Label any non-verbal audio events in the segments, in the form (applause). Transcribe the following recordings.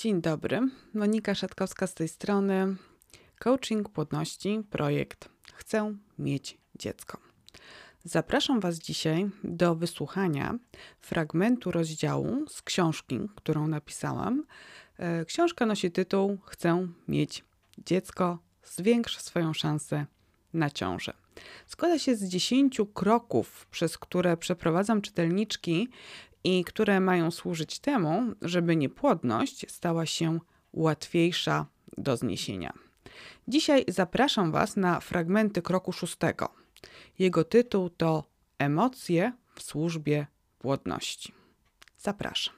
Dzień dobry, Monika Szatkowska z tej strony. Coaching płodności, projekt Chcę mieć dziecko. Zapraszam Was dzisiaj do wysłuchania fragmentu rozdziału z książki, którą napisałam. E, książka nosi tytuł Chcę mieć dziecko, zwiększ swoją szansę na ciążę. Składa się z 10 kroków, przez które przeprowadzam czytelniczki i które mają służyć temu, żeby niepłodność stała się łatwiejsza do zniesienia. Dzisiaj zapraszam Was na fragmenty kroku szóstego. Jego tytuł to Emocje w służbie płodności. Zapraszam.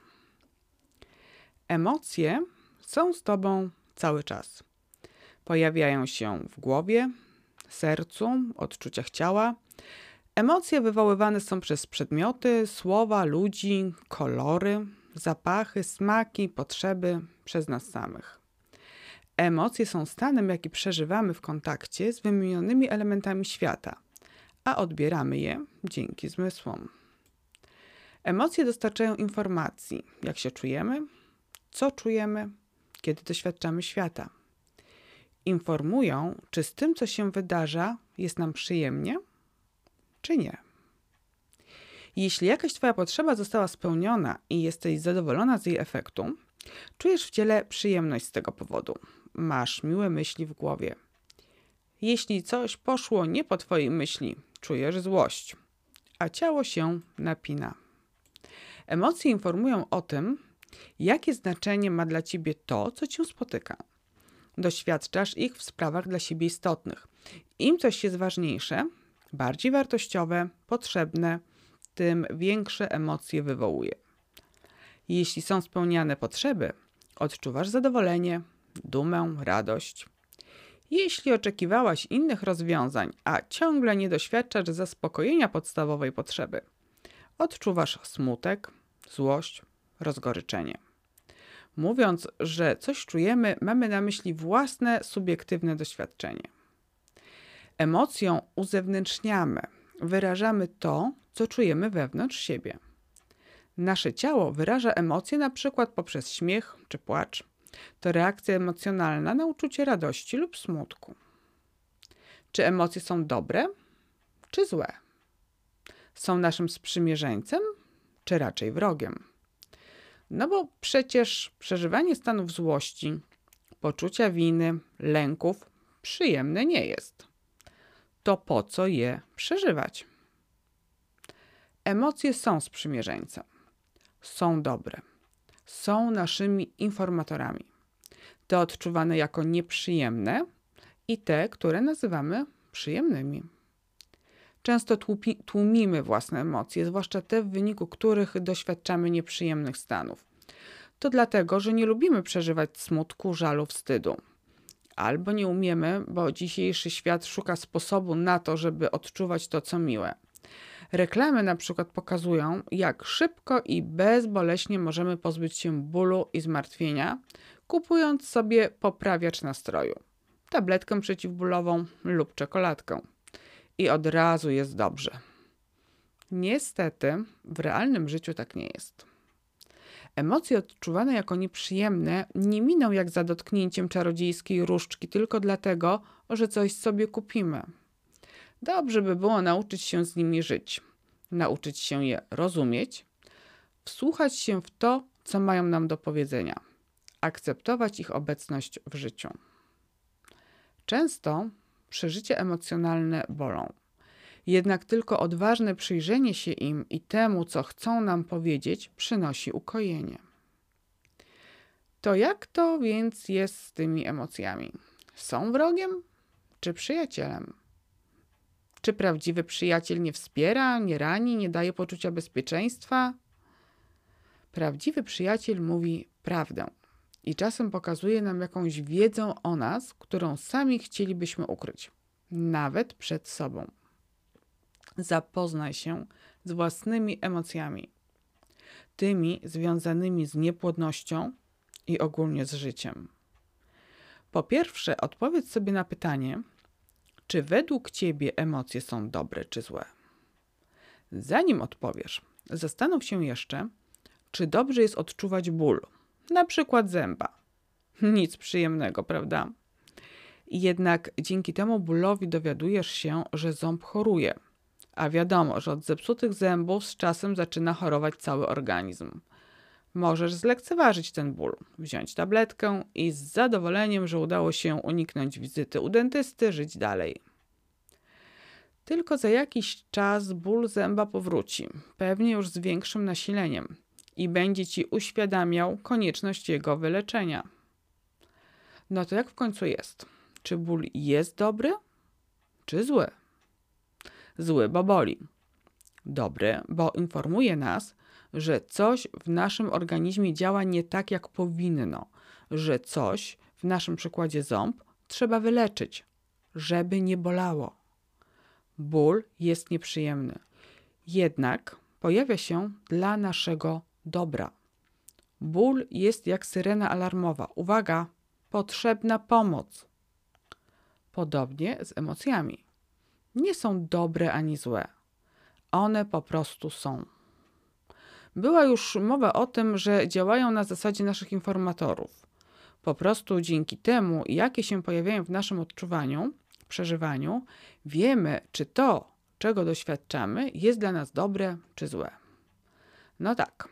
Emocje są z Tobą cały czas. Pojawiają się w głowie, sercu, odczuciach ciała. Emocje wywoływane są przez przedmioty, słowa, ludzi, kolory, zapachy, smaki, potrzeby przez nas samych. Emocje są stanem, jaki przeżywamy w kontakcie z wymienionymi elementami świata, a odbieramy je dzięki zmysłom. Emocje dostarczają informacji, jak się czujemy, co czujemy, kiedy doświadczamy świata. Informują, czy z tym, co się wydarza, jest nam przyjemnie, czy nie. Jeśli jakaś Twoja potrzeba została spełniona i jesteś zadowolona z jej efektu, czujesz w ciele przyjemność z tego powodu. Masz miłe myśli w głowie. Jeśli coś poszło nie po Twojej myśli, czujesz złość, a ciało się napina. Emocje informują o tym, jakie znaczenie ma dla Ciebie to, co Cię spotyka. Doświadczasz ich w sprawach dla siebie istotnych. Im coś jest ważniejsze, bardziej wartościowe, potrzebne, tym większe emocje wywołuje. Jeśli są spełniane potrzeby, odczuwasz zadowolenie, dumę, radość. Jeśli oczekiwałaś innych rozwiązań, a ciągle nie doświadczasz zaspokojenia podstawowej potrzeby, odczuwasz smutek, złość, rozgoryczenie. Mówiąc, że coś czujemy, mamy na myśli własne subiektywne doświadczenie. Emocją uzewnętrzniamy, wyrażamy to, co czujemy wewnątrz siebie. Nasze ciało wyraża emocje na przykład poprzez śmiech czy płacz. To reakcja emocjonalna na uczucie radości lub smutku. Czy emocje są dobre, czy złe? Są naszym sprzymierzeńcem, czy raczej wrogiem? No bo przecież przeżywanie stanów złości, poczucia winy, lęków przyjemne nie jest. To po co je przeżywać? Emocje są sprzymierzeńcem. Są dobre. Są naszymi informatorami. Te odczuwane jako nieprzyjemne i te, które nazywamy przyjemnymi. Często tłumimy własne emocje, zwłaszcza te, w wyniku których doświadczamy nieprzyjemnych stanów. To dlatego, że nie lubimy przeżywać smutku, żalu, wstydu. Albo nie umiemy, bo dzisiejszy świat szuka sposobu na to, żeby odczuwać to, co miłe. Reklamy na przykład pokazują, jak szybko i bezboleśnie możemy pozbyć się bólu i zmartwienia, kupując sobie poprawiacz nastroju, tabletkę przeciwbólową lub czekoladkę i od razu jest dobrze. Niestety, w realnym życiu tak nie jest. Emocje odczuwane jako nieprzyjemne nie miną jak za dotknięciem czarodziejskiej różdżki tylko dlatego, że coś sobie kupimy. Dobrze by było nauczyć się z nimi żyć, nauczyć się je rozumieć, wsłuchać się w to, co mają nam do powiedzenia, akceptować ich obecność w życiu. Często przeżycia emocjonalne bolą. Jednak tylko odważne przyjrzenie się im i temu, co chcą nam powiedzieć, przynosi ukojenie. To jak to więc jest z tymi emocjami? Są wrogiem czy przyjacielem? Czy prawdziwy przyjaciel nie wspiera, nie rani, nie daje poczucia bezpieczeństwa? Prawdziwy przyjaciel mówi prawdę i czasem pokazuje nam jakąś wiedzę o nas, którą sami chcielibyśmy ukryć, nawet przed sobą. Zapoznaj się z własnymi emocjami, tymi związanymi z niepłodnością i ogólnie z życiem. Po pierwsze, odpowiedz sobie na pytanie, czy według ciebie emocje są dobre czy złe. Zanim odpowiesz, zastanów się jeszcze, czy dobrze jest odczuwać ból, na przykład zęba. Nic przyjemnego, prawda? Jednak dzięki temu bólowi dowiadujesz się, że ząb choruje. A wiadomo, że od zepsutych zębów z czasem zaczyna chorować cały organizm. Możesz zlekceważyć ten ból, wziąć tabletkę i z zadowoleniem, że udało się uniknąć wizyty u dentysty, żyć dalej. Tylko za jakiś czas ból zęba powróci, pewnie już z większym nasileniem, i będzie ci uświadamiał konieczność jego wyleczenia. No to jak w końcu jest? Czy ból jest dobry, czy zły? Zły, bo boli. Dobry, bo informuje nas, że coś w naszym organizmie działa nie tak, jak powinno, że coś, w naszym przykładzie ząb, trzeba wyleczyć, żeby nie bolało. Ból jest nieprzyjemny, jednak pojawia się dla naszego dobra. Ból jest jak syrena alarmowa. Uwaga, potrzebna pomoc. Podobnie z emocjami. Nie są dobre ani złe. One po prostu są. Była już mowa o tym, że działają na zasadzie naszych informatorów. Po prostu dzięki temu, jakie się pojawiają w naszym odczuwaniu, przeżywaniu, wiemy, czy to, czego doświadczamy, jest dla nas dobre czy złe. No tak,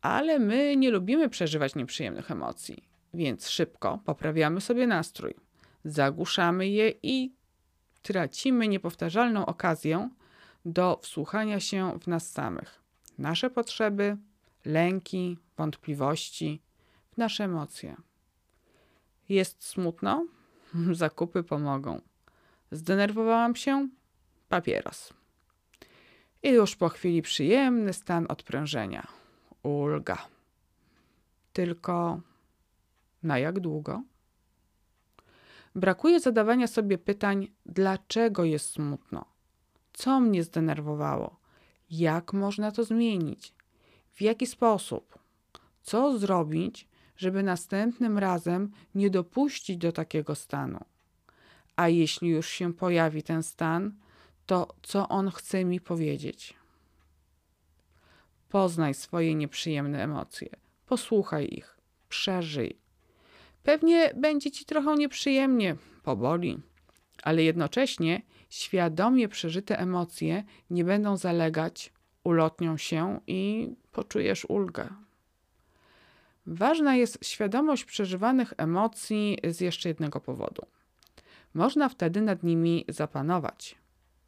ale my nie lubimy przeżywać nieprzyjemnych emocji, więc szybko poprawiamy sobie nastrój, zagłuszamy je i tracimy niepowtarzalną okazję do wsłuchania się w nas samych, nasze potrzeby, lęki, wątpliwości, w nasze emocje. Jest smutno? (laughs) Zakupy pomogą. Zdenerwowałam się? Papieros. I już po chwili przyjemny stan odprężenia. Ulga. Tylko na jak długo? Brakuje zadawania sobie pytań, dlaczego jest smutno, co mnie zdenerwowało, jak można to zmienić, w jaki sposób, co zrobić, żeby następnym razem nie dopuścić do takiego stanu. A jeśli już się pojawi ten stan, to co on chce mi powiedzieć? Poznaj swoje nieprzyjemne emocje, posłuchaj ich, przeżyj. Pewnie będzie ci trochę nieprzyjemnie, poboli, ale jednocześnie świadomie przeżyte emocje nie będą zalegać, ulotnią się i poczujesz ulgę. Ważna jest świadomość przeżywanych emocji z jeszcze jednego powodu. Można wtedy nad nimi zapanować,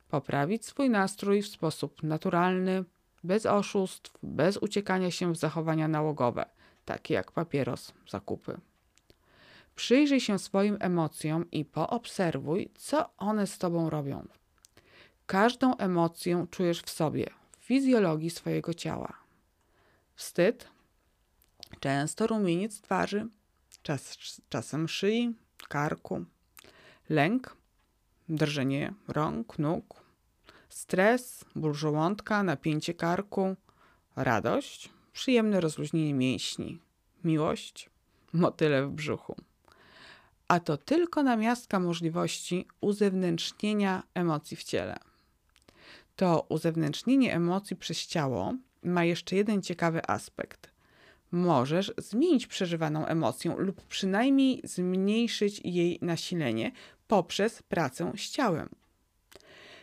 poprawić swój nastrój w sposób naturalny, bez oszustw, bez uciekania się w zachowania nałogowe, takie jak papieros, zakupy. Przyjrzyj się swoim emocjom i poobserwuj, co one z tobą robią. Każdą emocję czujesz w sobie, w fizjologii swojego ciała. Wstyd, często rumieniec twarzy, czas, czasem szyi, karku, lęk, drżenie rąk, nóg, stres, ból żołądka, napięcie karku, radość, przyjemne rozluźnienie mięśni, miłość, motyle w brzuchu. A to tylko namiastka możliwości uzewnętrznienia emocji w ciele. To uzewnętrznienie emocji przez ciało ma jeszcze jeden ciekawy aspekt. Możesz zmienić przeżywaną emocję lub przynajmniej zmniejszyć jej nasilenie poprzez pracę z ciałem.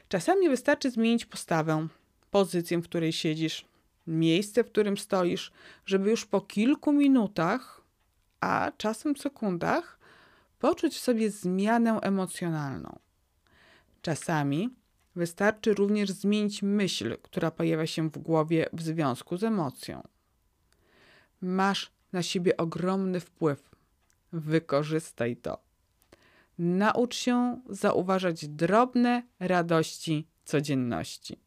Czasami wystarczy zmienić postawę, pozycję, w której siedzisz, miejsce, w którym stoisz, żeby już po kilku minutach, a czasem sekundach, poczuć w sobie zmianę emocjonalną. Czasami wystarczy również zmienić myśl, która pojawia się w głowie w związku z emocją. Masz na siebie ogromny wpływ. Wykorzystaj to. Naucz się zauważać drobne radości codzienności.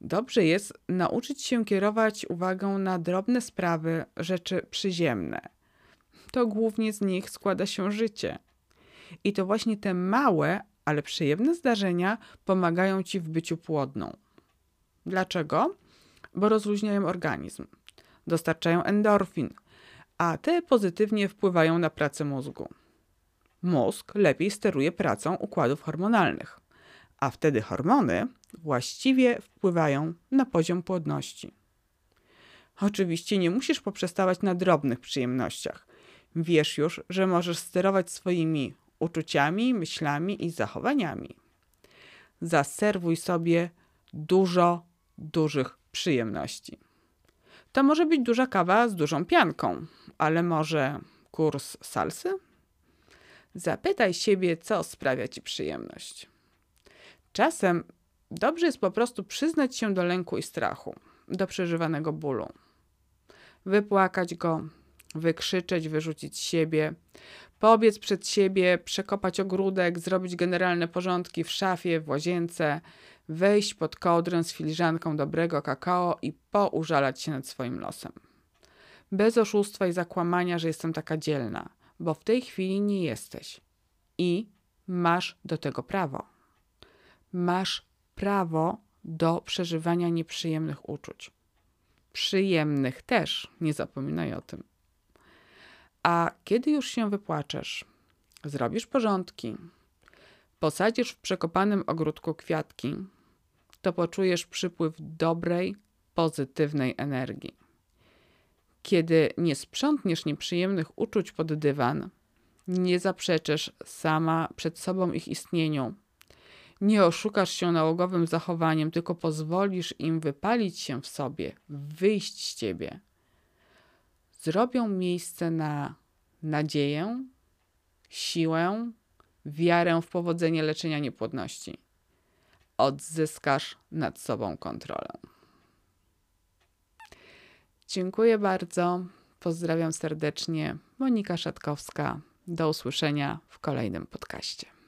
Dobrze jest nauczyć się kierować uwagę na drobne sprawy, rzeczy przyziemne. To głównie z nich składa się życie. I to właśnie te małe, ale przyjemne zdarzenia pomagają ci w byciu płodną. Dlaczego? Bo rozluźniają organizm, dostarczają endorfin, a te pozytywnie wpływają na pracę mózgu mózg lepiej steruje pracą układów hormonalnych, a wtedy hormony właściwie wpływają na poziom płodności. Oczywiście nie musisz poprzestawać na drobnych przyjemnościach. Wiesz już, że możesz sterować swoimi uczuciami, myślami i zachowaniami. Zaserwuj sobie dużo dużych przyjemności. To może być duża kawa z dużą pianką, ale może kurs salsy? Zapytaj siebie, co sprawia ci przyjemność. Czasem dobrze jest po prostu przyznać się do lęku i strachu, do przeżywanego bólu. Wypłakać go, wykrzyczeć, wyrzucić siebie, pobiec przed siebie, przekopać ogródek, zrobić generalne porządki w szafie, w łazience, wejść pod kołdrę z filiżanką dobrego kakao i poużalać się nad swoim losem. Bez oszustwa i zakłamania, że jestem taka dzielna, bo w tej chwili nie jesteś. I masz do tego prawo. Masz prawo do przeżywania nieprzyjemnych uczuć. Przyjemnych też, nie zapominaj o tym. A kiedy już się wypłaczesz, zrobisz porządki, posadzisz w przekopanym ogródku kwiatki, to poczujesz przypływ dobrej, pozytywnej energii. Kiedy nie sprzątniesz nieprzyjemnych uczuć pod dywan, nie zaprzeczysz sama przed sobą ich istnieniu, nie oszukasz się nałogowym zachowaniem, tylko pozwolisz im wypalić się w sobie, wyjść z ciebie. Zrobią miejsce na nadzieję, siłę, wiarę w powodzenie leczenia niepłodności. Odzyskasz nad sobą kontrolę. Dziękuję bardzo. Pozdrawiam serdecznie. Monika Szatkowska. Do usłyszenia w kolejnym podcaście.